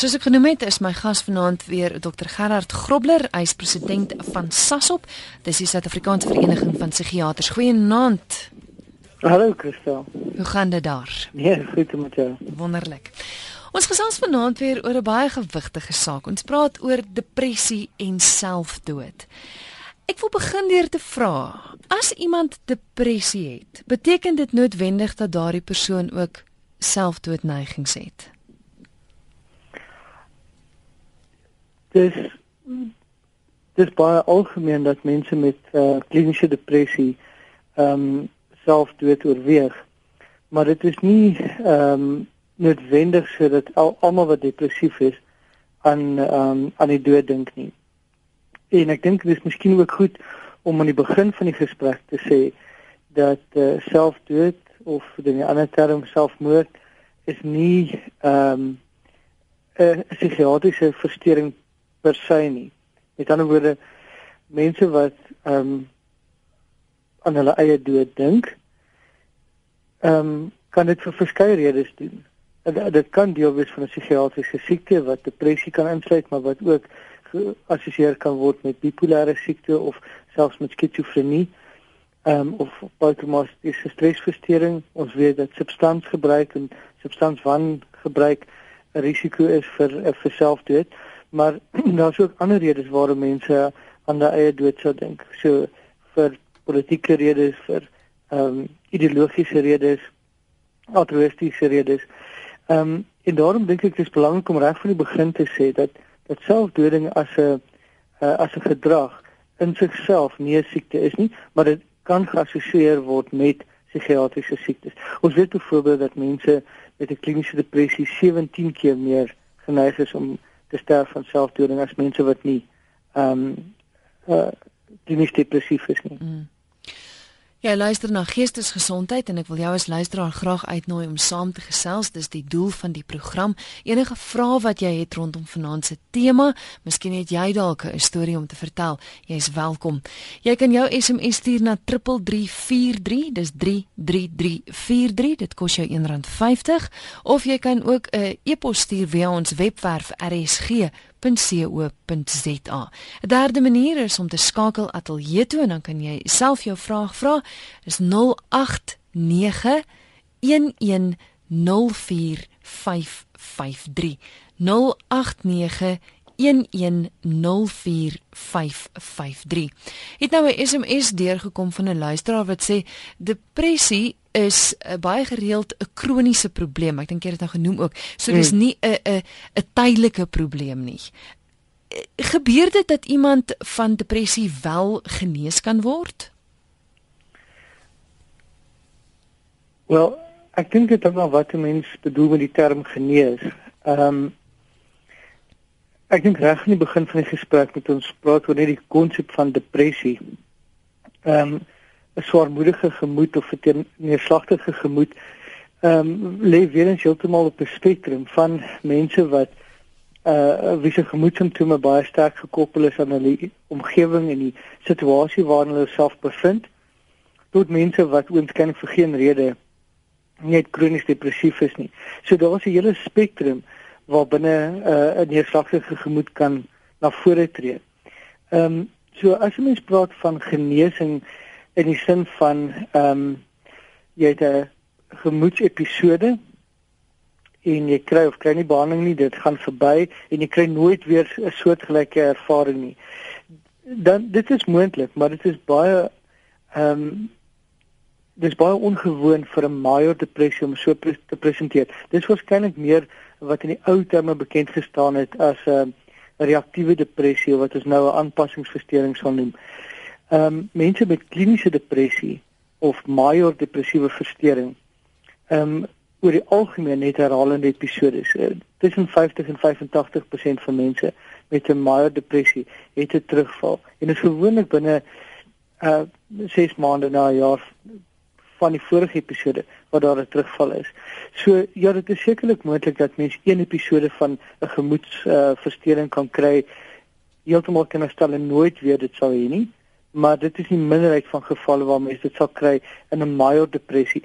Soos ek genoem het, is my gas vanaand weer Dr Gerard Grobler, hy's president van SASOP. Dis die Suid-Afrikaanse Vereniging van Psigiaters. Goeienaand. Hallo Christel. Hoe gaan dit daar? Nee, goed met jou. Wonderlik. Ons gesels vanaand weer oor 'n baie gewigtige saak. Ons praat oor depressie en selfdood. Ek wil begin deur te vra, as iemand depressie het, beteken dit noodwendig dat daardie persoon ook selfdoodneigings het? Dis dis baie algemeen dat mense met uh, kliniese depressie ehm um, selfdood oorweeg. Maar dit is nie ehm um, noodwendig sodat al almal wat depressief is aan ehm um, aan die dood dink nie. En ek dink dit is miskien ook goed om aan die begin van die gesprek te sê dat uh, selfdood of in 'n ander term selfmoord is nie ehm um, 'n psigiatriese verstoring per se nie. Met ander woorde mense wat ehm um, aan hulle eie dood dink, ehm um, kan dit vir verskeie redes doen. En dit kan deel wees van 'n psigiatriese siekte wat depressie kan insluit, maar wat ook geassosieer kan word met bipolêre siekte of selfs met skizofrenie ehm um, of posttraumatiese stresversteuring. Ons weet dat substansgebruik en substanswangebruik 'n risiko is vir vir selfdood maar daar's ook ander redes waarom mense aan hulle eie dood sou dink. So vir politieke redes, vir ehm um, ideologiese redes, altruïstiese redes. Ehm um, en daarom dink ek dit is belangrik om reg van die begin te sê dat dat selfdoding as 'n uh, as 'n gedrag in sigself nie 'n siekte is nie, maar dit kan geassosieer word met psigiatriese siektes. Ons weet byvoorbeeld dat mense met 'n kliniese depressie 17 keer meer geneig is om te sterf van selfdoding as mense wat nie ehm um, uh klinies depressief is nie. Mm. Ja, luister na Geestesgesondheid en ek wil jou as luisteraar graag uitnooi om saam te gesels. Dis die doel van die program. Enige vrae wat jy het rondom vanaand se tema, miskien het jy dalk 'n storie om te vertel. Jy's welkom. Jy kan jou SMS stuur na 3343. Dis 33343. Dit kos jou R1.50 of jy kan ook 'n e-pos stuur via ons webwerf rsg www.rsg.co.za. 'n Derde manier is om te skakel ateljee toe en dan kan jy self jou vraag vra. Dis 089 1104553. 089 1104553. Het nou 'n SMS deurgekom van 'n luisteraar wat sê depressie is uh, baie gereeld 'n kroniese probleem. Ek dink jy het dit nou genoem ook. So dis hmm. nie 'n 'n 'n tydelike probleem nie. Eh, gebeur dit dat iemand van depressie wel genees kan word? Wel, ek dink dit is maar wat 'n mens bedoel met die term genees. Ehm um, ek dink reg in die begin van die gesprek met ons praat oor net die konsep van depressie. Ehm um, 'n swaarmoedige gemoed of 'n neerslagtige gemoed ehm um, lê weer eens heeltemal op 'n spektrum van mense wat uh wie se gemoedsimptome baie sterk gekoppel is aan hulle omgewing en die situasie waarin hulle self bevind tot mense wat oënskynlik vir geen rede net kronies depressief is nie. So daar is 'n hele spektrum waarbinne uh, 'n neerslagtige gemoed kan na vore tree. Ehm um, so as jy mens praat van genesing in die sin van ehm um, jy het 'n gemoedsepisode en jy kry of kry nie behandeling nie, dit gaan verby en jy kry nooit weer 'n soortgelyke ervaring nie. Dan dit is moontlik, maar dit is baie ehm um, dis baie ongewoon vir 'n major depressie om so pre te presenteer. Dis waarskynlik meer wat in die ou terme bekend gestaan het as 'n uh, reaktiewe depressie wat ons nou 'n aanpassingsversteuring sal noem. Ehm um, mense met kliniese depressie of major depressiewe verstoring ehm um, oor die algemeen net herhalende episodes. Uh, tussen 50 en 85% van mense met 'n major depressie het 'n terugval. En dit is gewoonlik binne uh 6 maande na 'n jaar van die vorige episode wat daar 'n terugval is. So ja, dit is sekerlik moontlik dat mens een episode van 'n gemoedsversteuring uh, kan kry heeltemal kan herstel en nooit weer dit sal hê nie maar dit is nie minderheid van gevalle waar mense dit sal kry in 'n mild depressie.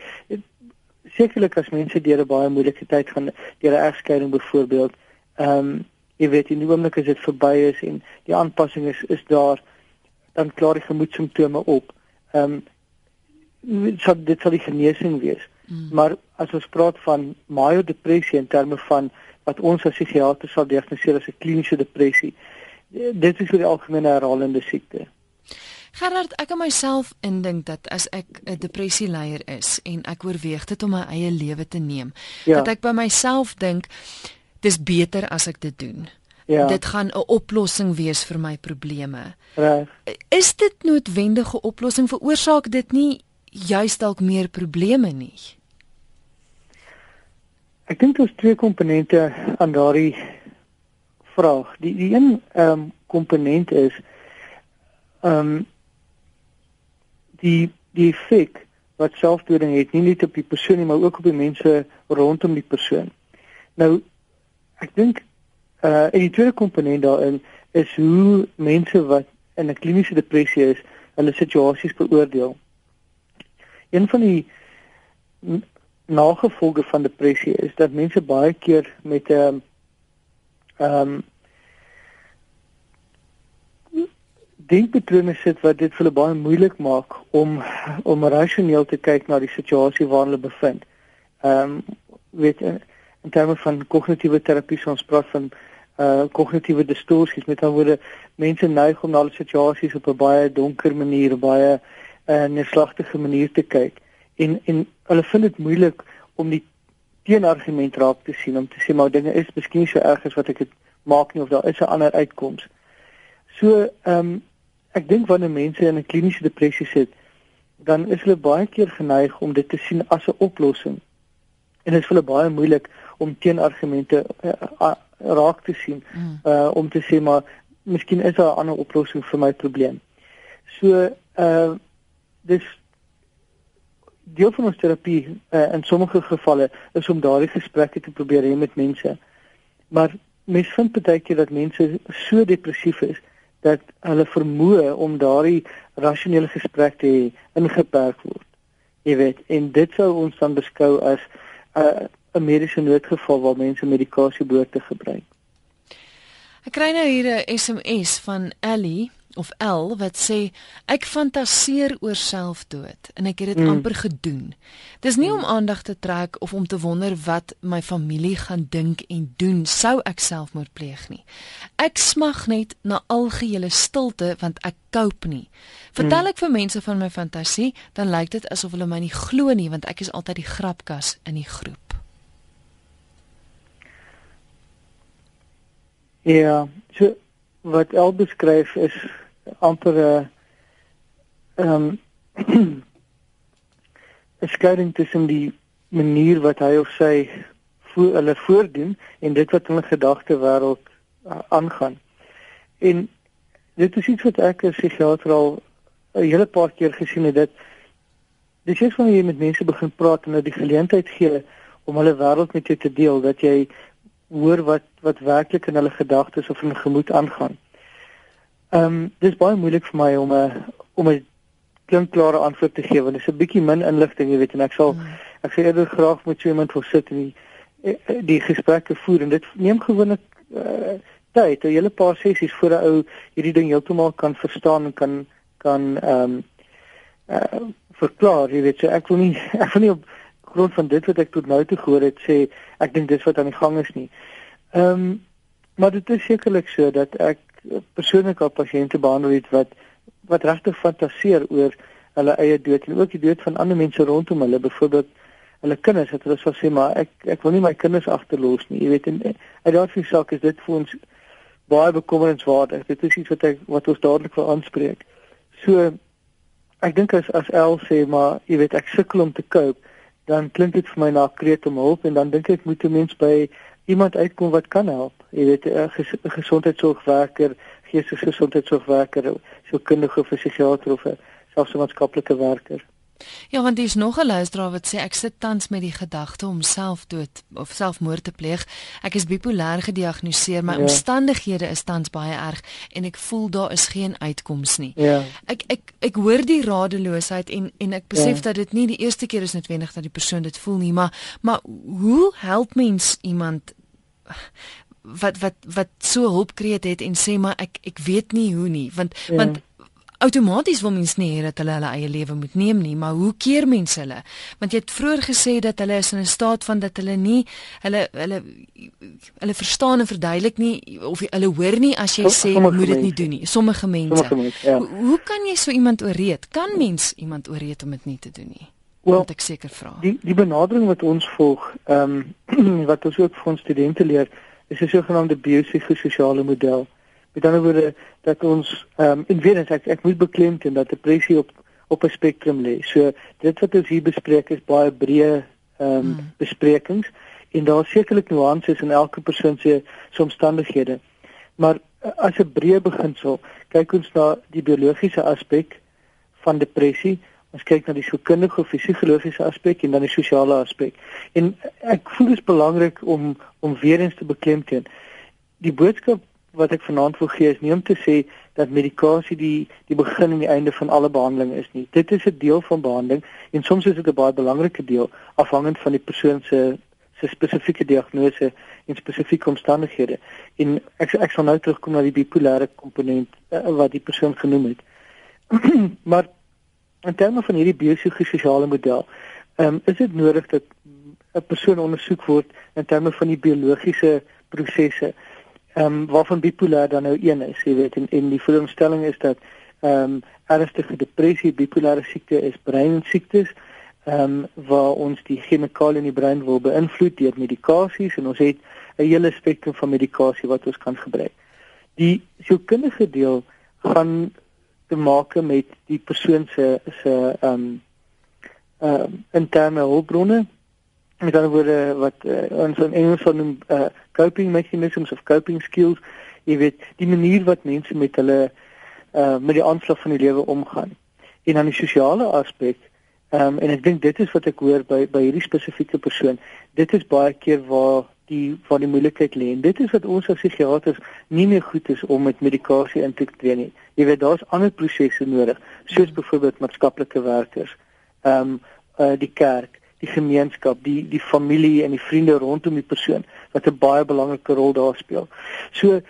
Sekerlik as mense deur 'n baie moeilike tyd gaan, deur 'n egskeiding byvoorbeeld, ehm um, jy weet in die oomblik as dit verby is en die aanpassing is is daar dan klaar die gemoedsimptome op. Ehm um, so dit sal die genesing wees. Mm. Maar as ons praat van major depressie in terme van wat ons as psigiaters sal diagnoseer as 'n kliniese depressie, dit is vir die algemene herhalende siekte. Gerard, ek en myself indink dat as ek 'n depressieleier is en ek oorweeg dit om my eie lewe te neem, ja. dat ek by myself dink dis beter as ek dit doen. Ja. Dit gaan 'n oplossing wees vir my probleme. Reg. Is dit noodwendige oplossing veroorsaak dit nie juist dalk meer probleme nie? Ek dink daar's twee komponente aan daardie vraag. Die die een ehm um, komponent is ehm um, die die effek wat selfdoding het nie net op die persoon nie, maar ook op die mense rondom die persoon. Nou ek dink uh en die tweede komponent daarin is hoe mense wat in 'n kliniese depressie is, hulle situasies beoordeel. Een van die nagevolge van depressie is dat mense baie keer met 'n um, ehm um, denkpatrone sit wat dit vir hulle baie moeilik maak om om rasioneel te kyk na die situasie waarin hulle bevind. Ehm um, weet in terme van kognitiewe terapie ons praat van uh kognitiewe distorsies met ander woorde mense neig om na alle situasies op 'n baie donker manier, baie uh neerslagtige manier te kyk en en hulle vind dit moeilik om die teenargument raak te sien om te sê maar dinge is miskien so erg as wat ek dit maak nie of daar is 'n ander uitkoms. So ehm um, ek dink wanneer mense in 'n kliniese depressie sit, dan is hulle baie keer geneig om dit te sien as 'n oplossing. En dit is vir hulle baie moeilik om teenargumente uh, raak te sien mm. uh om te sê maar miskien is daar 'n ander oplossing vir my probleem. So uh dis deel van ons terapie uh, in sommige gevalle is om daardie gesprekke te probeer hê met mense. Maar mens vind baie keer dat mense so depressief is dat hulle vermoë om daardie rasionele gesprek te hê ingeperk word. Jy weet, en dit sou ons dan beskou as 'n uh, 'n mediese noodgeval waar mense medikasie behoort te gebruik. Ek kry nou hier 'n SMS van Ellie of L wat sê ek fantaseer oor selfdood en ek het dit mm. amper gedoen. Dis nie mm. om aandag te trek of om te wonder wat my familie gaan dink en doen sou ek selfmoord pleeg nie. Ek smag net na algehele stilte want ek koop nie. Vertel mm. ek vir mense van my fantasie, dan lyk dit asof hulle my nie glo nie want ek is altyd die grapkas in die groep. Ja, so wat El beskryf is amper 'n ehm um, 'n skeiding tussen die manier wat hy of sy voor hulle voordoen en dit wat in hulle gedagte wêreld uh, aangaan. En dit is iets wat ek as psigiater al 'n hele paar keer gesien het dat dis net wanneer jy met mense begin praat en hulle die geleentheid gee om hulle wêreld met jou te deel dat jy hoor wat wat werklik in hulle gedagtes of in hulle gemoed aangaan. Ehm um, dis baie moeilik vir my om 'n om 'n klinkklare antwoord te gee want dit is 'n bietjie min inligting, jy weet, en ek sal hmm. ek sê eerder graag met so iemand wil sit en die eh, die gesprekke voer en dit neem gewoonlik uh, tyd, 'n hele paar sessies voor 'n ou hierdie ding heeltemal kan verstaan en kan kan ehm um, uh, verklaar, jy weet, so ek wil nie ek wil nie op grond van dit wat ek tot nou toe gehoor het sê ek dink dis wat aan die gang is nie. Ehm um, maar dit is sekerlik so dat ek persoonlik al pasiënte behandel het wat wat regtig fantaseer oor hulle eie dood en ook die dood van ander mense rondom hulle, byvoorbeeld hulle kinders, dat hulle sal sê maar ek ek wil nie my kinders agterlos nie. Jy weet en uit daardie saak is dit vir ons baie bekommerenswaardig. Dit is iets wat ek wat ons dadelik wil aanspreek. So ek dink as as El sê maar jy weet ek sukkel om te cope dan klink dit vir my na kreet om hulp en dan dink ek moet 'n mens by iemand uitkom wat kan help. Jy weet 'n ges gesondheidsorgwerker, geestelike gesondheidsorgwerker, so kundige of 'n psigiater of 'n selfs 'n maatskaplike werker. Ja, want dis nog 'n luisteraar wat sê ek sit tans met die gedagte om selfdood of selfmoord te pleeg. Ek is bipolêr gediagnoseer, my ja. omstandighede is tans baie erg en ek voel daar is geen uitkoms nie. Ja. Ek ek ek hoor die radeloosheid en en ek besef ja. dat dit nie die eerste keer is noodwendig dat die persoon dit voel nie, maar maar hoe help mens iemand wat wat wat so hulpkreet het en sê maar ek ek weet nie hoe nie want ja. want outomaties wil mens nie hê dat hulle hulle eie lewe moet neem nie, maar hoe keer mense hulle? Want jy het vroeër gesê dat hulle is in 'n staat van dat hulle nie hulle hulle hulle verstaan en verduidelik nie of hulle hoor nie as jy sê moet dit nie doen nie. Sommige mense. Sommige mense ja. hoe, hoe kan jy so iemand ooreed? Kan mens iemand ooreed om dit nie te doen nie? Well, Moet ek seker vra. Die die benadering wat ons volg, ehm um, wat ons ook vir ons studente leer, is 'n sogenaamde biopsigososiale model. Met ander woorde dat ons ehm um, in weer eens ek, ek moet beklemtoon dat depressie op op 'n spektrum lê. So dit wat ons hier bespreek is baie breë ehm um, hmm. besprekings en daar is sekerlik nuances in elke persoon se omstandighede. Maar eh, as 'n breë beginsel, kyk ons na die biologiese aspek van depressie. Ons kyk na die sielkundige of psigologiese aspek en dan die sosiale aspek. En ek voel dit is belangrik om om weer eens te beklemtoon. Die boodskap wat ek vanaand wil gee is nie om te sê dat medikasie die die begin en die einde van alle behandeling is nie. Dit is 'n deel van behandeling en soms is dit 'n baie belangrike deel afhangend van die persoon se se spesifieke diagnose en spesifieke omstandighede. En ek ek sal nou terugkom na die bipolêre komponent uh, wat die persoon genoem het. maar in terme van hierdie biopsigososiale model, um, is dit nodig dat 'n persoon ondersoek word in terme van die biologiese prosesse ehm um, waarvan bipolêr dan nou een is, jy weet en en die voorstelling is dat ehm um, ernstige depressie, bipolêre siekte is breinsiektes ehm um, waar ons die chemikalie in die brein wil beïnvloed deur medikasies en ons het 'n hele spektrum van medikasie wat ons kan gebruik. Die sielkundige deel gaan te maak met die persoon se se ehm um, ehm um, interne hulpbronne met ander woorde wat uh, ons in Engels noem uh, coping mechanisms of coping skills jy weet die manier wat mense met hulle uh, met die aanslag van die lewe omgaan. En dan die sosiale aspek um, en ek dink dit is wat ek hoor by by hierdie spesifieke persoon. Dit is baie keer waar die waar die moeilikheid lê. En dit is wat ons as psigiaters nie meer goed is om met medikasie in te tree nie. Jy weet daar's ander prosesse nodig soos byvoorbeeld maatskaplike werkers ehm um, uh, die kerk die gemeenskap, die die familie en die vriende rondom die persoon wat 'n baie belangrike rol daar speel. So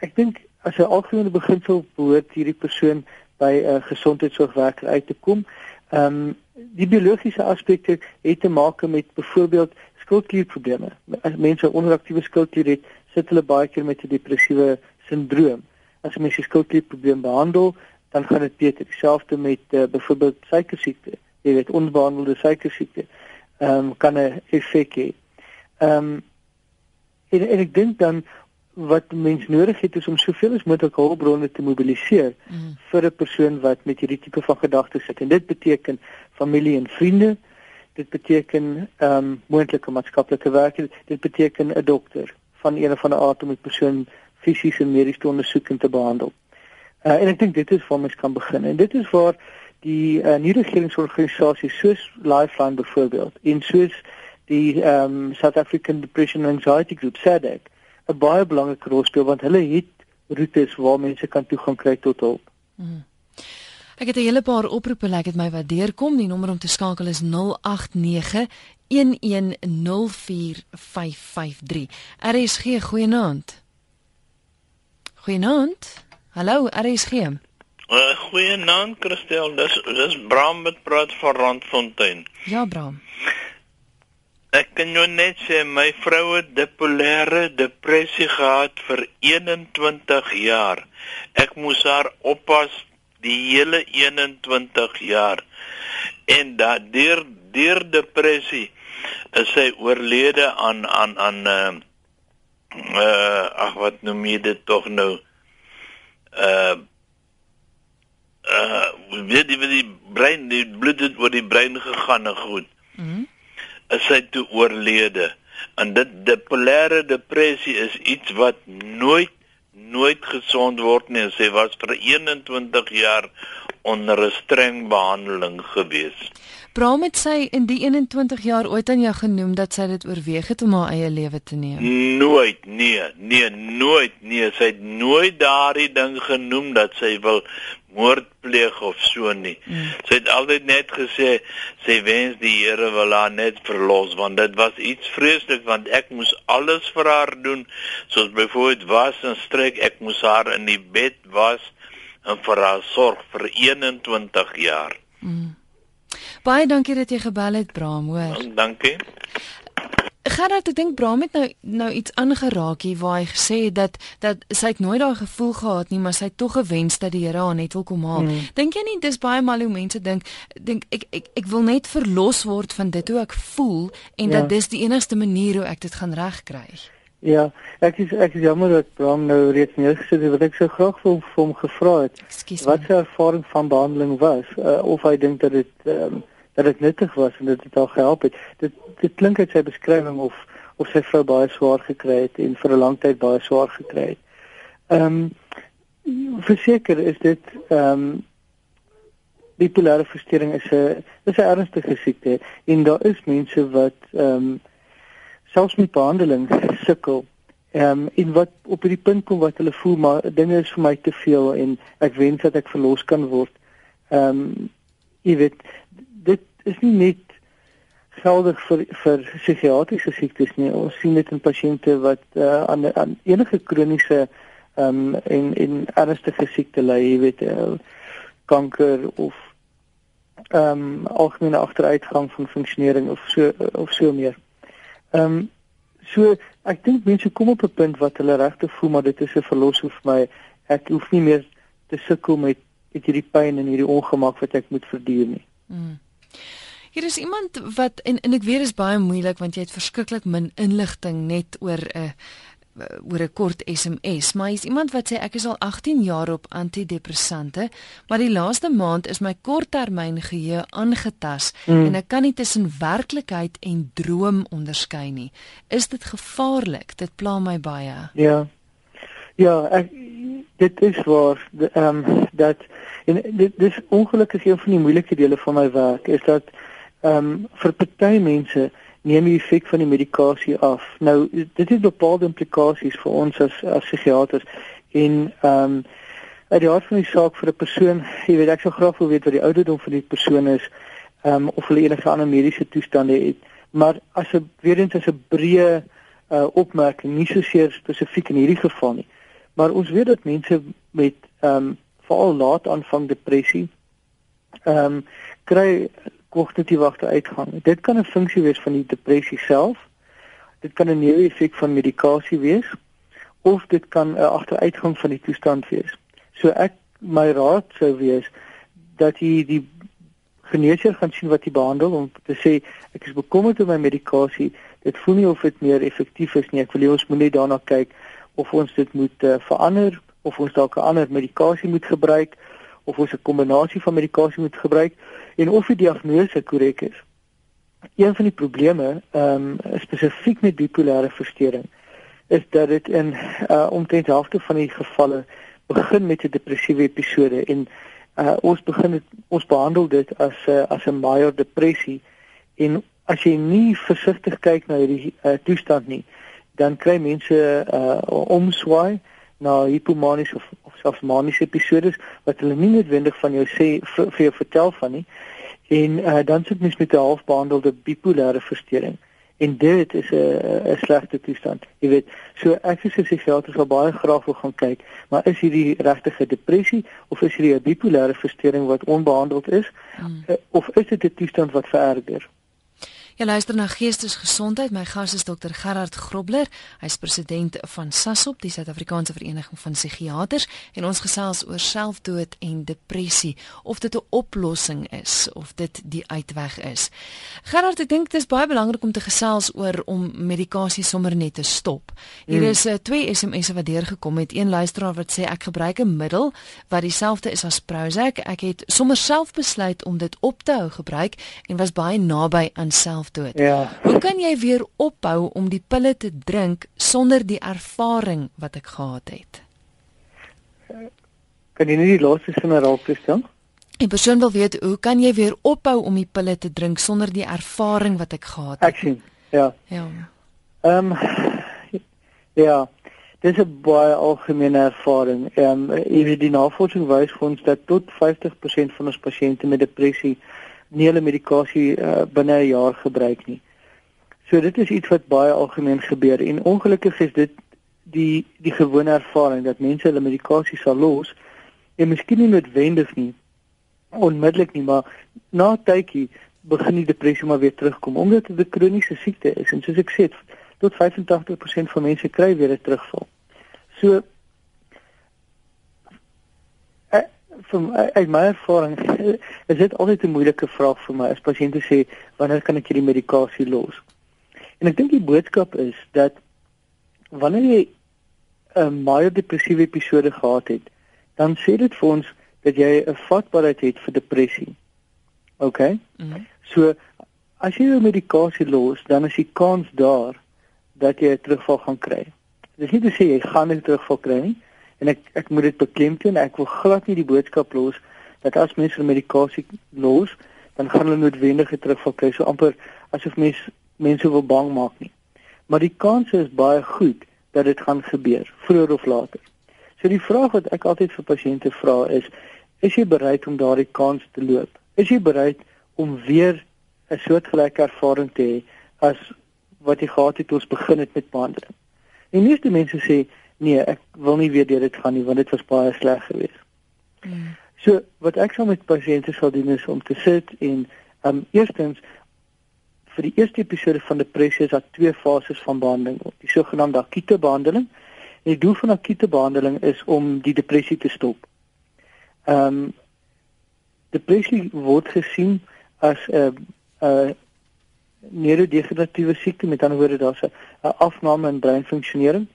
ek dink as 'n algemene beginsel behoort hierdie persoon by 'n uh, gesondheidsorgwerker uit te kom. Ehm um, die biologiese aspekte het te maak met byvoorbeeld skildklierprobleme. As mense onderaktiewe skildklier het, sit hulle baie keer met 'n depressiewe sindroom. As mense skildklierprobleem behandel, dan gaan dit beter. Dieselfde met uh, byvoorbeeld suikersiekte jy weet onbehandelde suikersiekte ehm um, kan 'n effek hê. Ehm um, en, en ek dink dan wat mens nodig het is om soveel as moontlik hulpbronne te mobiliseer mm. vir 'n persoon wat met hierdie tipe van gedagtes sit en dit beteken familie en vriende dit beteken ehm um, moontlike maatskaplike werkers dit beteken 'n dokter van een of ander aard om 'n persoon fisies en medies te ondersoek en te behandel. Uh, en ek dink dit is waar mens kan begin en dit is waar die uh, nie-regeringsorganisasies soos Lifeline byvoorbeeld en soos die um, South African Depression and Anxiety Group SADC 'n baie belangrike rol speel want hulle het roetes waar mense kan toegang kry tot hulp. Mm. Ek het 'n hele paar oproepe, ek het my wat deurkom. Die nommer om te skakel is 089 110455. RSG goeienaand. Goeienaand. Hallo RSG. Uh, Goeienaand Christel, dis dis Bram wat praat van Randfontein. Ja, Bram. Ek kan jou net sê my vrou het bipolêre depressie gehad vir 21 jaar. Ek moes haar oppas die hele 21 jaar. En daardeur deur depressie is sy oorlede aan aan aan uh uh ag wat noem jy dit tog nou uh uh weet jy wat die brein die bloed het oor die brein gegaan en goed. Mhm. Mm is hy toe oorlede. En dit bipolêre depressie is iets wat nooit nooit gesond word nie. Sy was vir 21 jaar onder 'n streng behandeling gewees. Bram het sy in die 21 jaar ooit aan jou genoem dat sy dit oorweeg het om haar eie lewe te neem. Nooit, nee, nee, nooit, nee, sy het nooit daardie ding genoem dat sy wil moord pleeg of so nie. Mm. Sy het altyd net gesê sy wens die Here wil haar net verlos want dit was iets vreeslik want ek moes alles vir haar doen soos byvoorbeeld was en stryk ek moes haar in die bed was en vir haar sorg vir 21 jaar. Mm. Baie dankie dat jy gebel het Bram, hoor. Dankie. Gerard, ek dink Bram het nou nou iets aangeraak hier waar hy gesê het dat dat sy het nooit daai gevoel gehad nie, maar sy het tog gewens dat die Here haar net wil kom haal. Mm. Dink jy nie dis baie mal hoe mense dink dink ek ek ek wil net verlos word van dit hoe ek voel en ja. dat dis die enigste manier hoe ek dit gaan regkry. Ja, ek is ek is jammer dat Bram nou reeds nie gesê het wat ek so graag wil vir hom gevra het. Wat sy ervaring van behandeling was uh, of hy dink dat dit um, dat dit nuttig was en dat dit al gehelp het. Dit dit klink uit sy beskrywing of of sy vrou baie swaar gekry het en vir 'n lang tyd baie swaar gekry het. Ehm um, verseker is dit ehm um, bipolêre verstoring is 'n is 'n ernstige siekte en daar is mense wat ehm um, selfs met behandeling sukkel. Ehm um, en wat op hierdie punt kom wat hulle voel maar dinge is vir my te veel en ek wens dat ek verlos kan word. Ehm um, jy weet is nie net geldig vir vir psigiatriese siektes nie. Ons sien dit in pasiënte wat uh, aan aan enige kroniese ehm um, en en ernstige siekte ly, jy weet, uh, kanker of ehm um, algemene agteruitgang van funksionering of so of so meer. Ehm um, so ek dink mense kom op 'n punt wat hulle regtig voel maar dit is 'n verlossing vir my. Ek hoef nie meer te sukkel met met hierdie pyn en hierdie ongemak wat ek moet verduur nie. Mm. Hier is iemand wat en en ek weet dit is baie moeilik want jy het verskriklik min inligting net oor 'n uh, oor 'n kort SMS, maar is iemand wat sê ek is al 18 jaar op antidepressante, maar die laaste maand is my korttermyn geheue aangetas mm. en ek kan nie tussen werklikheid en droom onderskei nie. Is dit gevaarlik? Dit pla my baie. Ja. Ja, ek dit is waar ehm um, dat en dit dis ongelukkig een van die moeilike dele van my werk is dat ehm um, vir party mense neem die effek van die medikasie af. Nou dit het bepaalde implikasies vir ons as as psigiaters en ehm um, uit die aard van die saak vir 'n persoon, jy weet ek sou graag wil weet wat die ouderdom van die persoon is, ehm um, of hulle enige ander mediese toestande het. Maar as 'n weer eens as 'n breë uh, opmerking, nie so seer spesifiek in hierdie geval nie. Maar ons weet dat mense met ehm um, veral laat aanvang depressie ehm um, kry kognitiewe agteruitgang. Dit kan 'n funksie wees van die depressie self. Dit kan 'n neeweffek van medikasie wees of dit kan 'n agteruitgang van die toestand wees. So ek my raad sou wees dat jy die geneesheer gaan sien wat jy behandel om te sê ek is bekommerd oor my medikasie. Dit voel nie of dit meer effektief is nie. Ek wil hê ons moet net daarna kyk of ons dit moet uh, verander of ons dalk 'n ander medikasie moet gebruik of ons 'n kombinasie van medikasie moet gebruik en of die diagnose korrek is. Een van die probleme, ehm um, spesifiek met bipolêre verstoring, is dat dit in uh, omtrent halfte van die gevalle begin met 'n depressiewe episode en uh, ons begin het, ons behandel dit as 'n uh, as 'n major depressie en as jy nie versigtig kyk na hierdie uh, toestand nie, dan kry mense uh, omswaai na hipomanies of selfs maniese episodes wat hulle nie noodwendig van jou sê vir, vir jou vertel van nie. En uh, dan sit mens met 'n halfbehandelde bipolêre verstoring. En dit is 'n 'n slegte toestand. Jy weet, so ek sê psigiaters sal baie graag wil gaan kyk, maar is hierdie regtige depressie of is hierdie 'n bipolêre verstoring wat onbehandeld is hmm. uh, of is dit 'n toestand wat vererger? Jy luister na Geestesgesondheid. My gas is Dr Gerard Grobler. Hy's president van SASOP, die Suid-Afrikaanse Vereniging van Psigiaters, en ons gesels oor selfdood en depressie, of dit 'n oplossing is of dit die uitweg is. Gerard, ek dink dit is baie belangrik om te gesels oor om medikasie sommer net te stop. Hier hmm. is uh, twee SMS'e wat deurgekom het. Een luisteraar wat sê ek gebruik 'n middel wat dieselfde is as Prozac. Ek het sommer self besluit om dit op te hou gebruik en was baie naby aan self selfdood. Ja. Hoe kan jy weer ophou om die pille te drink sonder die ervaring wat ek gehad het? Kan jy nie die laaste sin herhaal, Christian? Die persoon wil weet hoe kan jy weer ophou om die pille te drink sonder die ervaring wat ek gehad het? Ek sien. Ja. Ja. Ehm um, ja. Dis 'n baie algemene ervaring. Ehm um, jy die navorsing wys vir ons dat tot 50% van ons pasiënte met depressie nie hulle medikasie uh, binne 'n jaar gebruik nie. So dit is iets wat baie algemeen gebeur en ongelukkig is dit die die gewone ervaring dat mense hulle medikasie sal los en miskien nie noodwendig nie onmiddellik nie, maar na tydjie begin die depressie maar weer terugkom omdat dit 'n kroniese siekte is en soos ek sê tot 85% van mense kry weer 'n terugval. So van uit my ervaring is dit altyd 'n moeilike vraag vir my as pasiënte sê wanneer kan ek hierdie medikasie los? En ek dink die boodskap is dat wanneer jy 'n baie depressiewe episode gehad het, dan sê dit vir ons dat jy 'n vatbaarheid het vir depressie. OK? Mm -hmm. So as jy jou medikasie los, dan is die kans daar dat jy 'n terugval gaan kry. Dit is nie te sê jy gaan nie terugval kry nie en ek ek moet dit beklemtoon, ek wil glad nie die boodskap los dat as mense medikasie los, dan gaan hulle noodwendig terugval kry. So amper asof mense mense wil bang maak nie. Maar die kans is baie goed dat dit gaan gebeur vroeër of later. So die vraag wat ek altyd vir pasiënte vra is Is jy bereid om daardie kans te loop? Is jy bereid om weer 'n soortgelyke ervaring te hê as wat jy gehad het toe ons begin het met behandeling? Die meeste mense sê nee, ek wil nie weer deur dit gaan nie want dit was baie sleg geweest. Hmm. So wat ek sou met pasiënte sal doen is om te sit en um eerstens vir die eerste episode van depressie is daar twee fases van behandeling. Die sogenaamde akute behandeling. En die doel van akute behandeling is om die depressie te stop. Ehm um, depressie word gesien as 'n 'n neurodegeneratiewe siekte met ander woorde daar's 'n afname in breinfunksionering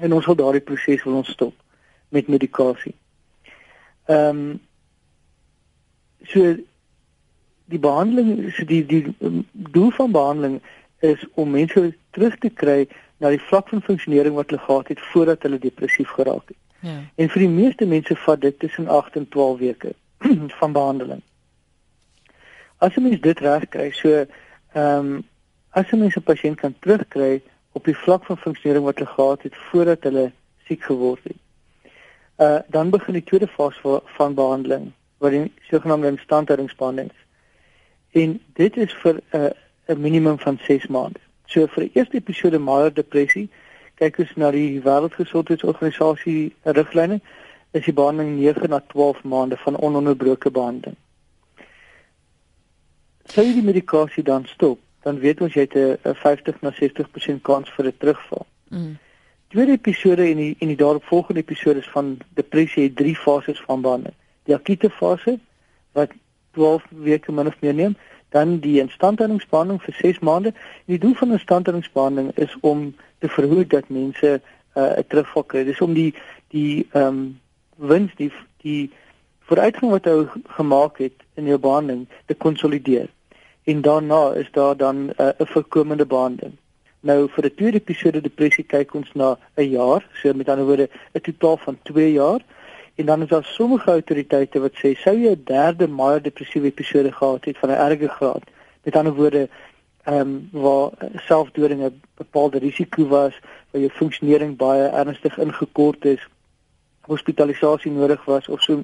en ons wil daardie proses wil ons stop met medikasie. Ehm um, so die behandeling so die die doel van behandeling is om mense terug te kry na die vlak van funksionering wat hulle gehad het voordat hulle depressief geraak het. Ja. En vir die meeste mense vat dit tussen 8 en 12 weke van behandeling. As jy mens dit reg kry, so ehm um, as jy mens 'n pasiënt kan terugkry op die vlak van funksionering wat hulle gehad het voordat hulle siek geword het. Uh dan begin die tweede fase van, behandeling wat die sogenaamde instandhoudingsbehandeling is. En dit is vir 'n uh, 'n minimum van 6 maande. So vir die eerste episode major depressie kyk ons na die Wêreldgesondheidsorganisasie riglyne, is die behandeling 9 na 12 maande van ononderbroke behandeling. Sou jy die medikasie dan stop, dan weet ons jy het 'n 50 na 60% kans vir 'n terugval. Mm. Tweede episode en die en die daaropvolgende episode van depressie het drie fases van behandeling. Die akute fase wat 12 weke min of meer neem, dan die instandhoudingsbehandeling vir 6 maande. Die doel van 'n instandhoudingsbehandeling is om te verhoed dat mense uh, 'n uh, terugval kry. Dis om die die ehm um, wins die die vooruitgang wat hy gemaak het in jou behandeling te konsolideer. En daarna is daar dan 'n uh, voorkomende behandeling. Nou vir die tweede episode depressie kyk ons na 'n jaar, so met ander woorde 'n totaal van 2 jaar. En dan is daar sommige autoriteite wat sê sou jy 'n derde major depressiewe episode gehad het van 'n erge graad. Met ander woorde, ehm um, waar selfdoding 'n bepaalde risiko was, waar jou funksionering baie ernstig ingekort is, hospitalisasie nodig was of so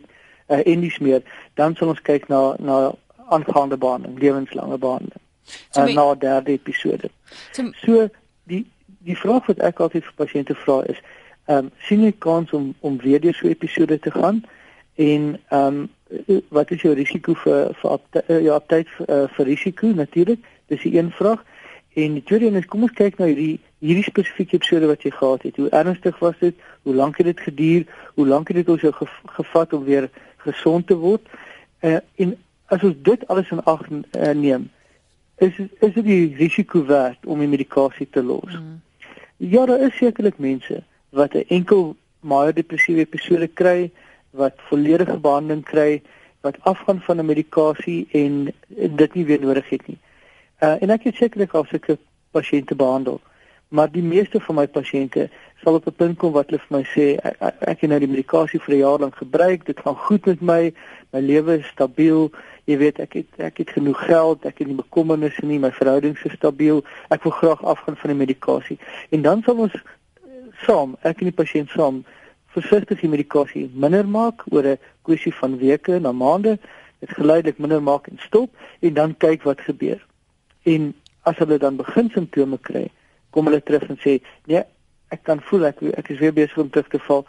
uh, en dis meer, dan sal ons kyk na na aangaande behandeling, lewenslange behandeling. So uh, na derde episode. So, so die die vraag wat ek altyd vir pasiënte vra is ehm um, sien jy kans om om weer deur so 'n episode te gaan? En ehm um, wat is jou risiko vir vir uh, ja tyd vir, uh, vir risiko? Natuurlik dis die een vraag. En die tweede een is kom ons kyk na hierdie hierdie spesifieke episode wat jy gehad het. Hoe ernstig was dit? Hoe lank het dit geduur? Hoe lank het dit ons jou gevat om weer gesond te word? Uh, en as ons dit alles in ag uh, neem is is dit die risiko werd om die medikasie te los mm. ja daar is sekerlik mense wat 'n enkel major depressiewe episode kry, wat volledige behandeling kry, wat afgaan van 'n medikasie en dit nie weer nodig het nie. Uh en ek het sekerlik al sulke pasiënte behandel. Maar die meeste van my pasiënte sal op 'n punt kom wat hulle vir my sê ek, ek het nou die medikasie vir 'n jaar lank gebruik, dit gaan goed met my, my lewe is stabiel. Jy weet ek het ek het genoeg geld, ek het nie bekommernisse nie, my verhoudings is stabiel. Ek wil graag afgaan van die medikasie. En dan sal ons saam, ek en die pasiënt saam versigtig die medikasie minder maak oor 'n kwessie van weke na maande, dit geleidelik minder maak en stop en dan kyk wat gebeur. En as hulle dan begin simptome kry, kom hulle terug en sê, "Nee, ek kan voel ek ek is weer besig om terug te val."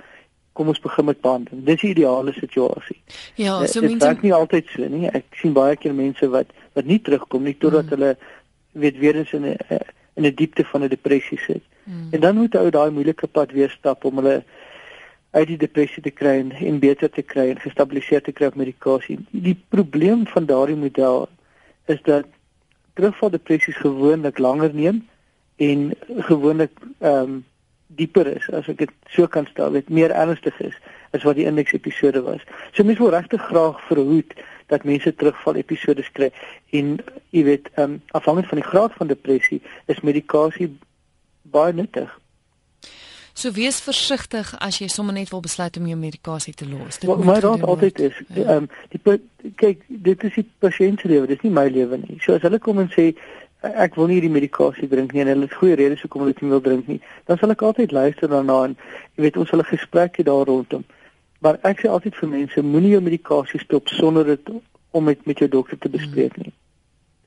Kom ons begin met behandeling. Dis die ideale situasie. Ja, so mense Dit is nie altyd so nie. Ek sien baie keer mense wat wat nie terugkom nie totdat mm. hulle weet weer eens in 'n in 'n diepte van 'n depressie sit. Mm. En dan moet ou daai moeilike pad weer stap om hulle uit die depressie te kry en, en beter te kry en gestabiliseer te kry op medikasie. Die probleem van daardie model is dat terugval depressies gewoonlik langer neem en gewoonlik ehm um, dieper is as ek dit so kan stel, dit meer ernstig is as wat die indeks episode was. So mense wil regtig graag verhoed dat mense terugval episodes kry en jy weet ehm um, afhangend van die graad van depressie is medikasie baie nuttig. So wees versigtig as jy sommer net wil besluit om jou medikasie te los. Dit moet maar altyd is ehm ja. um, die kyk dit is die pasiënt se lewe, dis nie my lewe nie. So as hulle kom en sê ek wil nie die medikasie drink nie en hulle het goeie redes hoekom hulle dit nie wil drink nie, dan sal ek altyd luister daarna en jy weet ons sal 'n gesprek hê daar rondom. Maar ek sê altyd vir mense, moenie jou medikasie stop sonder dit om met met jou dokter te bespreek nie.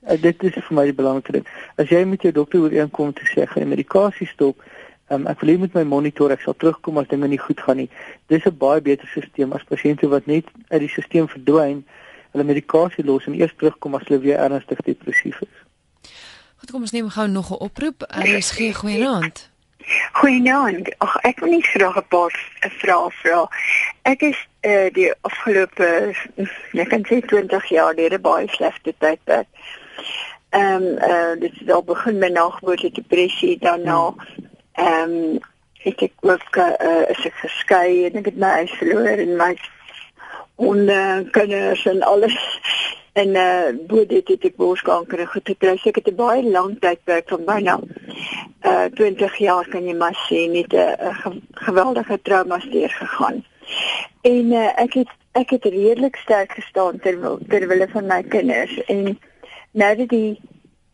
Uh, dit is vir my die belangrikste ding. As jy met jou dokter ooreenkom te sê jy medikasie stop, um, ek wil hê met my monitor, ek sal terugkom as dinge nie goed gaan nie. Dis 'n baie beter stelsel as pasiënte wat net uit die stelsel verdwyn, hulle medikasie los en eers terugkom as hulle weer ernstig depressief is. Goed, kom ons neem gou nog 'n oproep. RSG goeienaand. Goeienaand. Ag ek wil net graag 'n paar vrae vra. Ek is uh, die afgelope ek kan sê 20 jaar deur 'n baie slegte tydperk. Ehm um, uh, dit het al begin met nageboorte depressie daarna. Ehm um, ek het ook uh, is ek geskei en ek het my huis verloor en my onkennis en alles en uh bo dit het ek borskanker gekry. So ek het 'n baie lang tydperk van byna uh 20 jaar kan jy maar sê net 'n geweldige trauma deur gegaan. En uh, ek het ek het redelik sterk gestaan terwyl terwyl van my kinders en nou dat die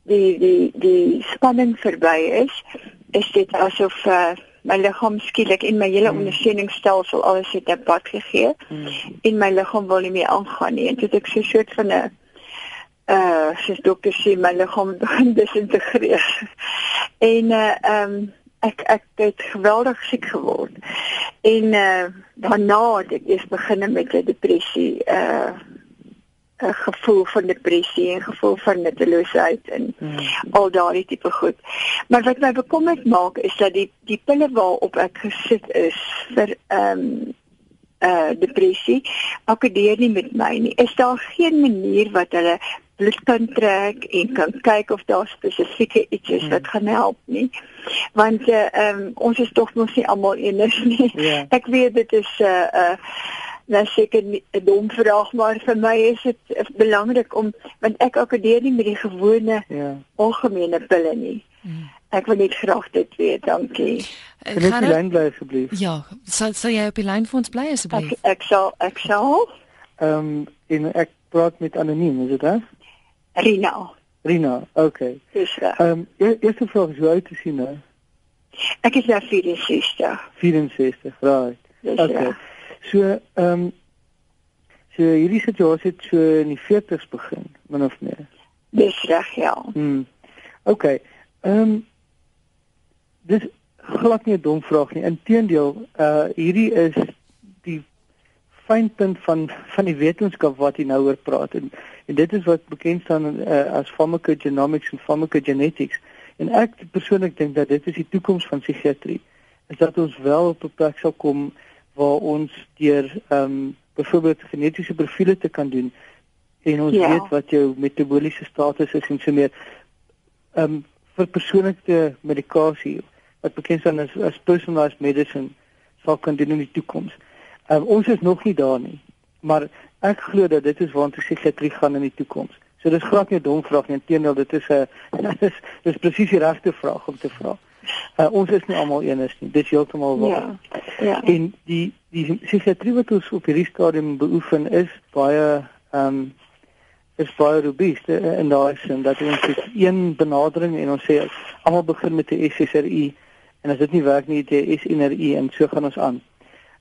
die die die spanning verby is, is dit asof uh, my liggaam skielik en my hele mm. ondersteuningsstelsel alles het 'n pad gegee mm. en my liggaam wil nie meer aangaan nie. En dit ek so 'n soort van 'n uh soos dokter sê my liggaam begin disintegreer. en uh um ek ek het geweldig siek geword. En uh daarna het ek eers begin met 'n depressie uh 'n gevoel van depressie en gevoel van nutteloosheid en hmm. al daardie tipe goed. Maar wat my bekommerd maak is dat die die pille waarop ek gesit is vir ehm um, uh depressie akkedeer nie met my nie. Is daar geen manier wat hulle bloed kan trek en kan kyk of daar spesifieke iets is wat hmm. gaan help nie? Want uh ehm um, ons is tog mos nie almal enig nie. Yeah. Ja. Ek weet dit is uh uh nou seker 'n dom vraag maar vir my is dit belangrik om want ek akkedeer nie met die gewone ja algemene pille nie. Hmm. Ek wil net graag dit weet, dankie. Kan jy die lyn bly asseblief? Ja, sal sal jy op die lyn vir ons bly asseblief? Ek, ek sal ek sal. Ehm um, en ek praat met anoniem, is dit reg? Rina. Rina, okay. Ehm um, eerste vraag is hoe oud is jy nou? Ek is nou 64. 64, right. Okay. So ehm um, so hierdie situasie het so in die 40s begin, min of meer. Dis reg, ja. Mm. OK. Ehm um, dis glad nie 'n dom vraag nie. Inteendeel, uh hierdie is die fynpunt van van die wetenskap wat jy nou oor praat en en dit is wat bekend staan uh, as pharmacogenomics en pharmacogenetics. En ek persoonlik dink dat dit is die toekoms van psigiatrie. Is dat ons wel op 'n plek sal kom waar ons deur ehm um, byvoorbeeld genetiese profile te kan doen en ons ja. weet wat jou metabooliese status is en so meer ehm um, vir persoonlike medikasie wat bekend staan as as personalized medicine sal kan doen in die toekoms. Ehm um, ons is nog nie daar nie, maar ek glo dat dit is waartoe psigiatrie gaan in die toekoms. So dis glad nie 'n dom vraag nie, inteendeel dit is 'n dis dis presies die regte vraag om te vra. Uh, ons is nie almal enes nie. Dis heeltemal waar. Ja. Ja. En die die psigiatrie wat ons op hierdie stadium beoefen is baie ehm um, is baie robuust eh, in daai sin dat ons het een benadering en ons sê almal begin met 'n SSRI en as dit nie werk nie, jy SNRI en so gaan ons aan.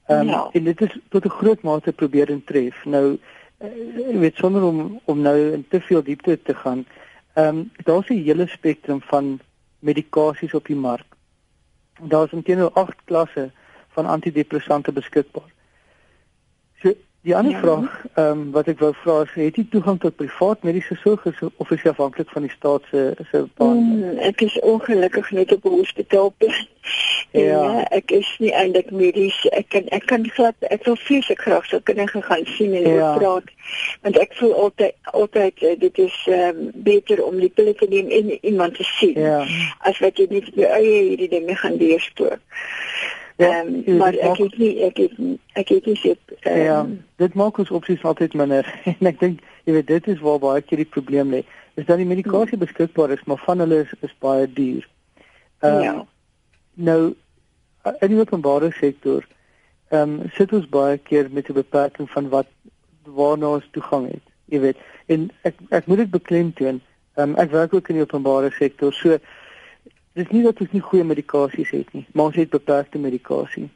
Ehm um, ja. en dit is tot 'n groot mate probeer en tref. Nou uh, weet sonder om om nou in te veel diepte te gaan. Ehm um, daar's 'n hele spektrum van medikasies op die mark. Daar's omtrent 8 klasse van antidepressante beskikbaar. So Die ander ja. vraag ehm um, wat ek wou vra is het jy toegang tot privaat mediese sorg of is jy afhanklik van die staat se se baan? Mm, ek is ongelukkig net op 'n hospitaal. Ja. ja, ek is nie eintlik medies. Ek kan ek kan glad ek wil vreeslik graag so kinders gaan sien en ja. praat. Want ek voel altyd altyd uh, dit is ehm um, beter om die pille te neem en iemand te sien ja. as wat jy net jou eie hierdie dinge gaan deurspoor. Ja, um, maar ek het nie ek het ek het nie sê um, ja, dit maak ons opsies altyd minder en ek dink jy weet dit is waar baie keer die probleem lê. Is dat die medikasie beskikbaar is, maar van hulle is, is baie duur. Um, ja. Nou in die openbare sektor ehm um, sit ons baie keer met 'n beperking van wat waarna ons toegang het. Jy weet, en ek ek moet dit beklemtoon. Ehm um, ek werk ook in die openbare sektor. So dis nie dat ons nie goeie medikasies het nie, maar ons het beperkte medikasie.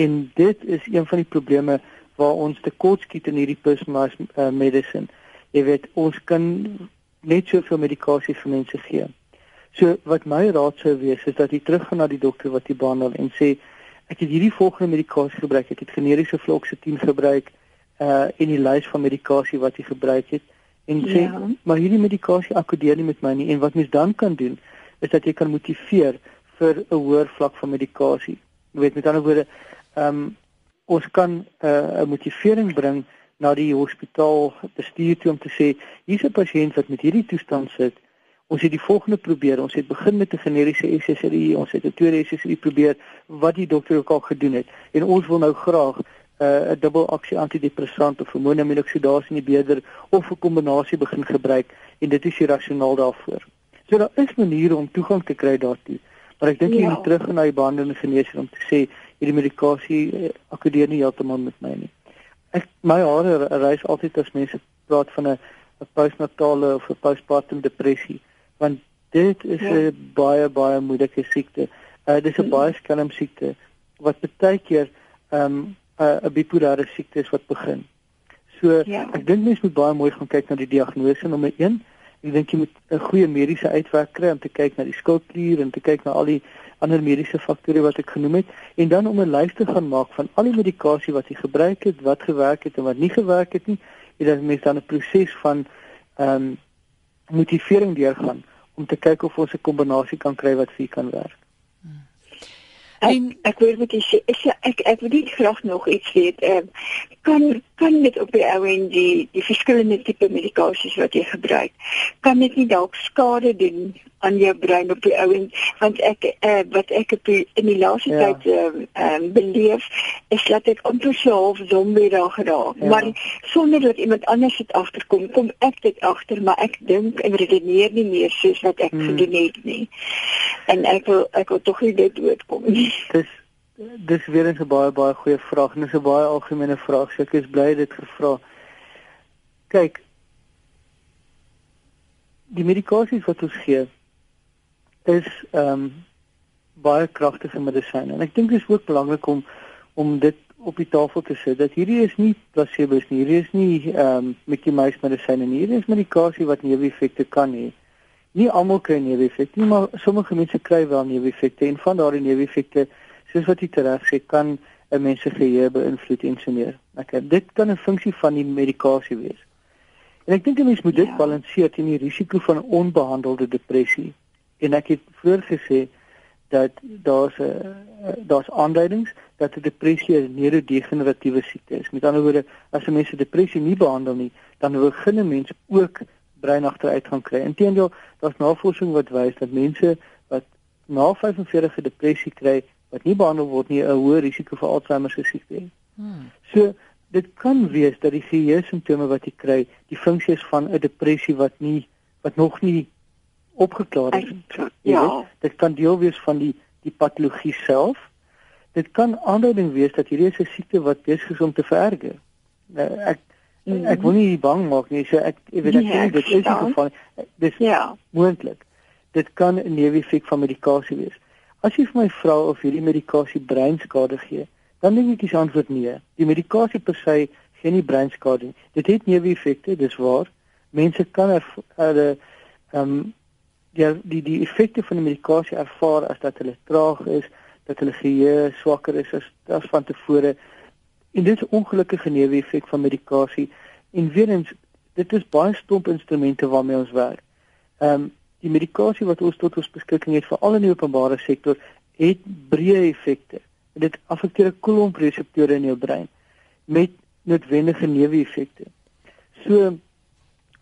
En dit is een van die probleme waar ons tekort skiet in hierdie personalized uh, medicine. Jy weet, ons kan net soveel medikasie vir mense gee. So wat my raad sou wees is dat jy teruggaan na die dokter wat jy behandel en sê ek het hierdie volgende medikasie gebruik, ek het generiese fluoxetine gebruik uh in die lys van medikasie wat jy gebruik het en sê ja. maar hierdie medikasie akkoordeer nie met my nie en wat mens dan kan doen is dat jy kan motiveer vir 'n hoër vlak van medikasie. Jy weet met ander woorde, ehm um, ons kan 'n uh, motivering bring na die hospitaal bestuur toe om te sê hier's 'n pasiënt wat met hierdie toestand sit. Ons het die volgende probeer. Ons het begin met 'n generiese SSRI, ons het 'n tweede SSRI probeer wat die dokter ook al gedoen het. En ons wil nou graag uh, 'n dubbel aksie antidepressant of hormoonaminoksidasie inhibitor of 'n kombinasie begin gebruik en dit is die rasionaal daarvoor. So daar is maniere om toegang te kry daartoe. Maar ek dink jy ja. moet terug na die behandelende geneesheer om te sê hierdie medikasie eh, akkoordeer nie heeltemal met my nie. Ek my hare reis altyd as mense praat van 'n 'n postnatale of 'n postpartum depressie want dit is 'n ja. baie baie moeilike siekte. Uh dis 'n mm. baie skelm siekte wat baie keer 'n um, 'n bipolêre siekte is wat begin. So ja. ek dink mense moet baie mooi gaan kyk na die diagnose nommer 1 Ek dink jy moet 'n goeie mediese uitwerk kry om te kyk na die skildklier en te kyk na al die ander mediese faktore wat ek genoem het en dan om 'n lys te gaan maak van al die medikasie wat jy gebruik het, wat gewerk het en wat nie gewerk het nie, en dan mens dan 'n proses van ehm um, motivering deurgaan om te kyk of ons 'n kombinasie kan kry wat vir kan werk. En ek wil net sê ek ek ek wil net graag nog iets weet. Ehm kan kan dit op die ou en die die verskillende tipe medikasies wat jy gebruik. Kan dit nie dalk skade doen aan jou brein op die ou en want ek uh, wat ek op die, in die laaste ja. tyd ehm uh, um, beleef is dat ek amper so half zombie daar geraak. Ja. Maar sonder dat iemand anders dit agterkom, kom ek dit agter, maar ek dink en redeneer nie meer soos wat ek hmm. gedoen het nie. En ek wil ek wil tog nie dit doodkom nie. Dis dis weer 'n baie baie goeie vraag. Dis 'n baie algemene vraag. So ek is bly dit gevra. Kyk. Die medikasie wat ons gee is ehm um, baie kragtige medisyne. En ek dink dit is ook belangrik om om dit op die tafel te sit dat hierdie is nie placebos nie. Hierdie is nie ehm um, Mickey Mouse medisyne nie. Hierdie is medikasie wat neeweffekte kan hê. Nie almal kry neeweffekte nie, maar sommige mense kry wel neeweffekte en van daardie neeweffekte, soos wat jy tereg sê, kan 'n mens se geheue beïnvloed en so meer. Ek dit kan 'n funksie van die medikasie wees. En ek dink 'n mens moet dit ja. balanseer teen die risiko van onbehandelde depressie en ek het voorgesê dat daar's 'n eh, daar's aanduidings dat 'n depressie 'n neurodegeneratiewe siekte is. Met ander woorde, as 'n mens se depressie nie behandel nie, dan begin 'n mens ook breinagteruit gaan kry. Inteendeel, daar's navorsing wat wys dat mense wat na 45 'n depressie kry wat nie behandel word nie, 'n hoër risiko vir Alzheimer se siekte het. Hmm. So dit kan wees dat die geheue simptome wat jy kry, die funksies van 'n depressie wat nie wat nog nie opgeklaar is. Ja, dit kan deel wees van die die patologie self. Dit kan aanduiding wees dat hierdie is 'n siekte wat besig is om te vererger. Nou ek mm. ek wil nie bang maak nie, so ek ek weet ek ja, dit is nie geval. Dis ja, moontlik. Dit kan 'n neeweffek van medikasie wees. As jy vir my vra of hierdie medikasie breinskade gee, dan dink ek die antwoord nee. Die medikasie per se gee nie breinskade nie. Dit het neeweffekte, dis waar. Mense kan er ehm um, ja die die effekte van die medikasie ervaar as dat hulle traag is, dat hulle geheue swakker is as as van tevore. En dit is 'n ongelukkige neeweffek van medikasie. En weer eens, dit is baie stomp instrumente waarmee ons werk. Ehm um, die medikasie wat ons tot ons beskikking het vir al in die openbare sektor het breë effekte. Dit affekteer 'n klomp reseptore in jou brein met noodwendige neeweffekte. So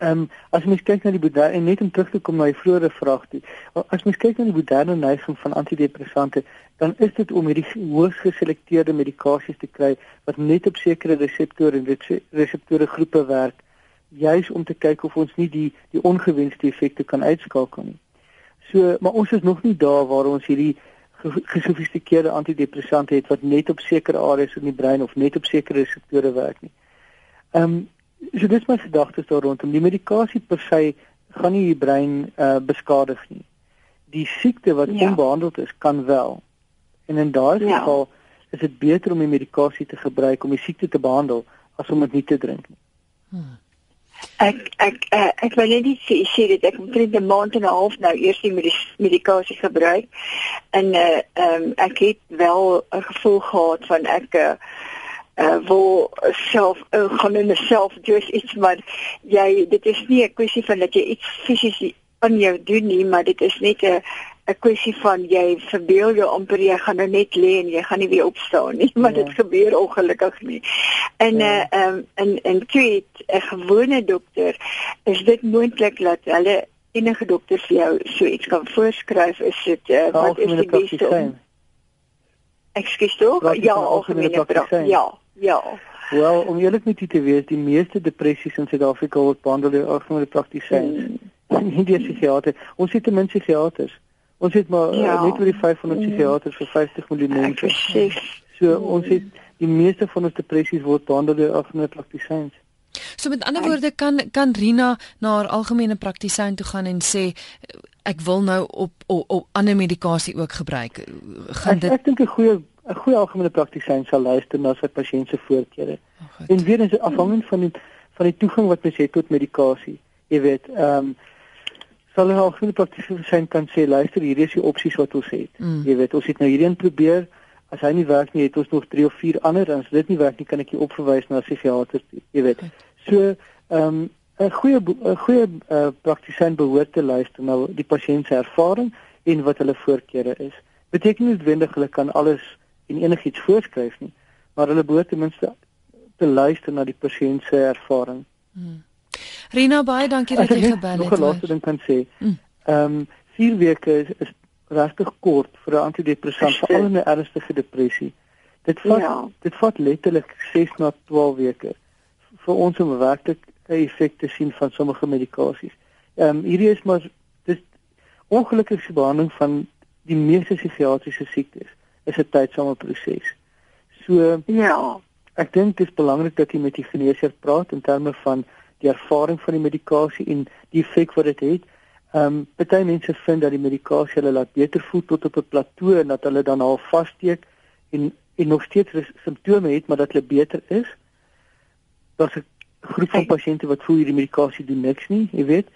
Ehm um, as mens kyk na die moderne en net om terug te kom na die vroeëre vraag toe. As mens kyk na die moderne neiging van antidepressante, dan is dit om hierdie hoogs geselekteerde medikasies te kry wat net op sekere reseptore en reseptore groepe werk, juis om te kyk of ons nie die die ongewenste effekte kan uitskakel nie. So, maar ons is nog nie daar waar ons hierdie gesofistikeerde antidepressante het wat net op sekere areas in die brein of net op sekere reseptore werk nie. Ehm um, So dis my gedagtes daar rondom die medikasie per se gaan nie die brein uh, beskadig nie. Die siekte wat ja. onbehandeld is kan wel. En in daardie ja. geval is dit beter om die medikasie te gebruik om die siekte te behandel as om dit nie te drink nie. Hmm. Ek ek uh, ek wil net sê sê dit ek het net 'n maand en 'n half nou eers die medikasie gebruik. En uh, um, ek het wel 'n gevoel gehad van ek uh, uh, wil self uh, gaan in myself doen iets maar jy dit is nie 'n kwessie van dat jy iets fisies aan jou doen nie maar dit is net 'n 'n kwessie van jy verbeel jou amper jy gaan nou net lê en jy gaan nie weer opstaan nie maar ja. dit gebeur ongelukkig nie en ja. uh, um, en en tweet 'n gewone dokter is dit moontlik dat hulle enige dokter vir jou so iets kan voorskryf is dit uh, wat is die beste om Ekskuus tog? Ja, algemene praktisyn. Ja, ja. Wel, om eerlik met u te wees, die meeste depressies in Suid-Afrika word behandel deur algemene praktisyns. Hmm. Nie deur psigiaters. Ons het te min psigiaters. Ons het maar ja. uh, net oor die 500 hmm. psigiaters vir 50 miljoen mense. So hmm. ons het die meeste van ons depressies word behandel deur algemene praktisyns. So met ander woorde kan kan Rina na haar algemene praktisyn toe gaan en sê ek wil nou op op, op ander medikasie ook gebruik. Gaan dit Ek, ek dink 'n goeie 'n goeie algemene praktisyn sal luister na sy pasiënt se voorkeure. Oh, en weer is afhangend van die van die toegang wat mens het tot medikasie. Jy weet, ehm um, sal 'n algemene praktisyn kan sê luister, hier is die opsies wat ons het. Mm. Jy weet, ons het nou hierdie probeer. As hy nie werk nie, het ons nog 3 of 4 ander en as dit nie werk nie, kan ek jou opverwys na 'n psigiater. Jy weet. So, ehm um, 'n goeie 'n goeie uh, praktisyn behoort te luister na die pasiënt se ervaring en wat hulle voorkeure is. Beteken nie noodwendig hulle kan alles en enigiets voorskryf nie, maar hulle behoort ten minste te luister na die pasiënt se ervaring. Hmm. Rina baie dankie dat jy gebel het. Nog 'n laaste ding kan sê. Hmm. Ehm um, 4 weke is, is regtig kort vir 'n antidepressant veral in 'n ernstige depressie. Dit vat ja. dit vat letterlik 6 na 12 weke vir ons om werklik 'n effek te sien van sommige medikasies. Ehm um, hierdie is maar dis ongelukkige behandeling van die meeste psigiatriese siektes is 'n tydsame proses. So ja, ek dink dit is belangrik dat jy met die geneesheer praat in terme van die ervaring van die medikasie en die effek wat dit het. Ehm um, baie mense vind dat die medikasie hulle laat beter voel tot op 'n plateau en dat hulle dan al vassteek en en nog steeds simptome het maar dat hulle beter is. Daar's 'n groep van pasiënte wat voel hierdie medikasie doen niks nie, jy weet.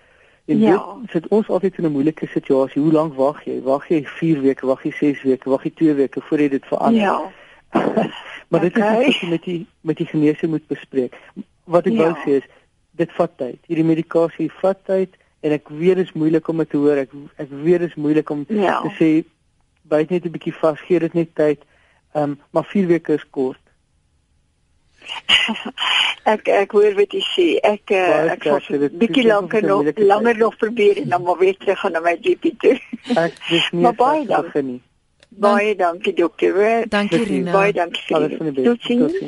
En ja. dit sit ons altyd in 'n moeilike situasie. Hoe lank wag jy? Wag jy 4 weke, wag jy 6 weke, wag jy 2 weke voor jy dit verander? Ja. maar dit okay. is wat jy met die met die geneesheer moet bespreek. Wat ek ja. wou sê is dit vat tyd. Hierdie medikasie vat tyd en ek weet dit is moeilik om dit te hoor. Ek ek weet dit is moeilik om ja. te sê byt net 'n bietjie vas, gee dit net tyd. Ehm um, maar 4 weke is kort. ek ek hoor wat jy sê. Ek uh, ek sal 'n bietjie langer nog langer nog probeer en dan maar weer terug gaan na my GP toe. ek dis nie baie dankie nie. Baie dankie dokter. Dankie Rina. Baie dankie. Totsiens.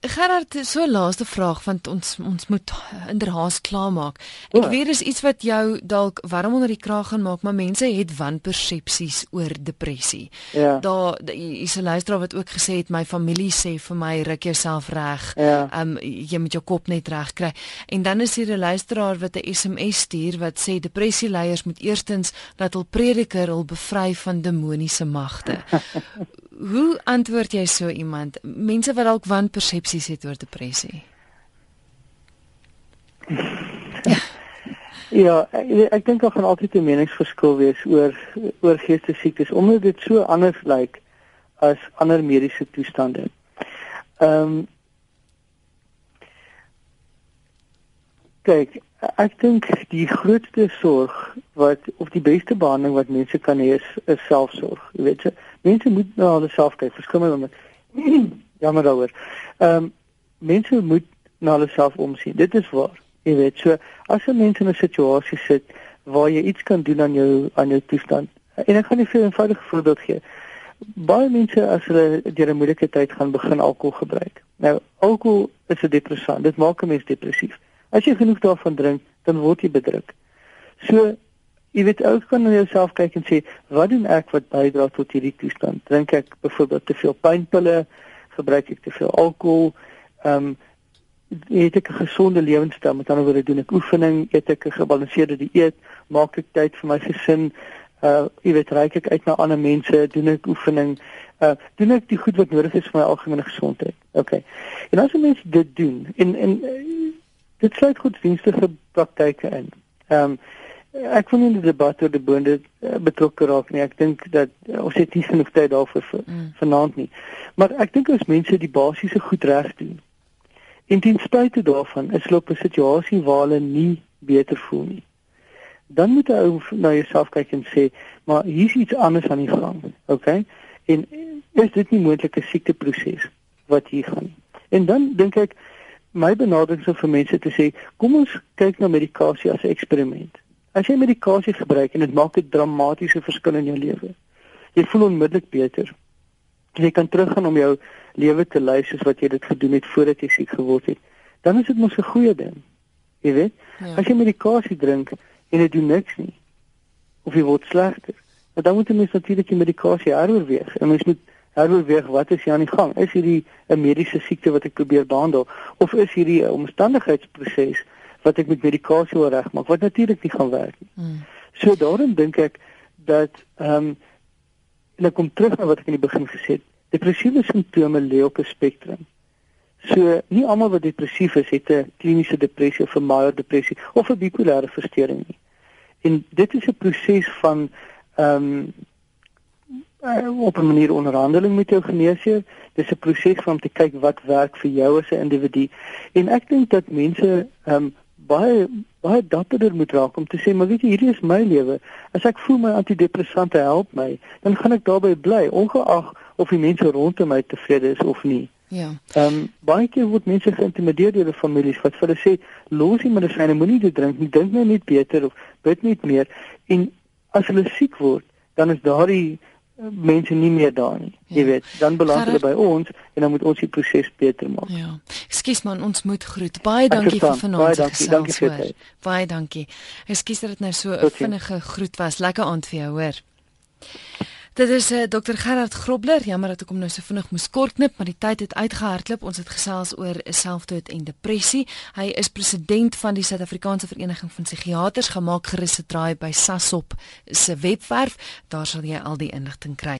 Gerard, so laaste vraag want ons ons moet inderhaas klaarmaak. Ek ja. weet dis iets wat jou dalk warm onder die kraag gaan maak, maar mense het wanpersepsies oor depressie. Ja. Daar is 'n luisteraar wat ook gesê het my familie sê vir my ruk jouself reg. Ja. Um jy moet jou kop net reg kry. En dan is hier 'n luisteraar wat 'n SMS stuur wat sê depressieleiers moet eerstens dat hul prediker hul bevry van demoniese magte. Hoe antwoord jy so iemand? Mense wat dalk wanpersepsies het oor depressie. ja, ek, ek dink daar gaan altyd 'n meningsverskil wees oor oor geestesiektes omdat dit so anders lyk as ander mediese toestande. Ehm um, kyk, ek dink die grootste sorg wat of die beste behandeling wat mense kan hê is, is selfsorg. Jy weet, mense moet na hulle self kyk. Verskyn my met jammer daaroor. Ehm um, mense moet na hulle self omsien. Dit is waar. Jy weet, so as 'n mens in 'n situasie sit waar jy iets kan doen aan jou aan jou toestand. En ek gaan net vir 'n eenvoudige voorbeeld gee. Baie mense as hulle deur 'n moeilike tyd gaan begin alkohol gebruik. Nou, alkohol is 'n depressant. Dit maak 'n mens depressief. As jy genoeg daarvan drink, dan word jy bedruk. So jy weet ook kan jy jouself kyk en sê, wat doen ek wat bydra tot hierdie toestand? Drink ek byvoorbeeld te veel pynpille? Gebruik ek te veel alkohol? Ehm um, eet ek 'n gesonde lewenstyl? Met ander woorde, doen ek oefening, eet ek 'n gebalanseerde dieet, maak ek tyd vir my gesin? Uh jy weet, reik ek uit na ander mense, doen ek oefening? Uh doen ek die goed wat nodig is vir my algemene gesondheid? OK. En as 'n mens dit doen en en dit sluit godsdienstige praktyke in. Ehm um, ek wil nie die debat oor die boonde uh, betrokke raak nie. Ek dink dat uh, ons het nie genoeg tyd daarvoor mm. vanaand nie. Maar ek dink as mense die basiese goed reg doen. En ten spyte daarvan is hulle op 'n situasie waar hulle nie beter voel nie. Dan moet jy na jouself kyk en sê, maar hier's iets anders aan die gang. Okay? En is dit nie moontlik 'n siekteproses wat hier gaan? En dan dink ek my benadering sou vir mense te sê, kom ons kyk na medikasie as 'n eksperiment. As jy medikasie gebruik en dit maak 'n dramatiese verskil in jou lewe. Jy voel onmiddellik beter. Jy kan teruggaan om jou lewe te lei soos wat jy dit gedoen het voordat jy siek geword het. Dan is dit mos 'n goeie ding. Jy weet? Ja. As jy medikasie drink en dit doen niks nie of jy word slegter, dan moet jy mens natuurlik die medikasie heroorweeg. En mens moet heroorweeg wat is hier aan die gang? Is hierdie 'n mediese siekte wat ek probeer behandel of is hierdie 'n omstandigheidsproses wat ek met medikasie wil regmaak wat natuurlik nie gaan werk nie. Hmm. So daarom dink ek dat ehm um, en ek kom terug na wat ek in die begin gesê het. Depressiewe simptome lê op 'n spektrum. So nie almal wat depressief is het 'n kliniese depressie of 'n milde depressie of 'n bipolêre verstoring nie. En dit is 'n proses van ehm um, op 'n manier onderhandeling met jou geneesheer. Dis 'n proses om te kyk wat werk vir jou as 'n individu. En ek dink dat mense ehm um, baie baie dapperder moet raak om te sê, maar weet jy, hierdie is my lewe. As ek voel my antidepressante help my, dan gaan ek daarbey bly, ongeag of die mense rondom my tevrede is of nie. Ja. Ehm um, baie keer word mense geïntimideer deur hulle families wat vir hulle sê, "Los die medisyne, moenie dit drink nie, dink nou net beter of bid net meer." En as hulle siek word, dan is daardie mense nie meer daar nie. Jy ja. weet, dan beland hulle by ons en dan moet ons die proses beter maak. Ja. Ekskuus man, ons moet groet. Baie dankie vir vanaand. Baie dankie, dankie vir dit. Baie dankie. Ekskuus dat dit nou so 'n vinnige groet was. Lekker aand vir jou, hoor. Dit is uh, eh, Dr Gerard Grobler. Jammer dat ek hom nou so vinnig moes kortknip, maar die tyd het uitgehardloop. Ons het gesels oor selfdood en depressie. Hy is president van die Suid-Afrikaanse Vereniging van Psigiaters. Gemaak gerus se draai by Sasop se webwerf. Daar sal jy al die inligting kry.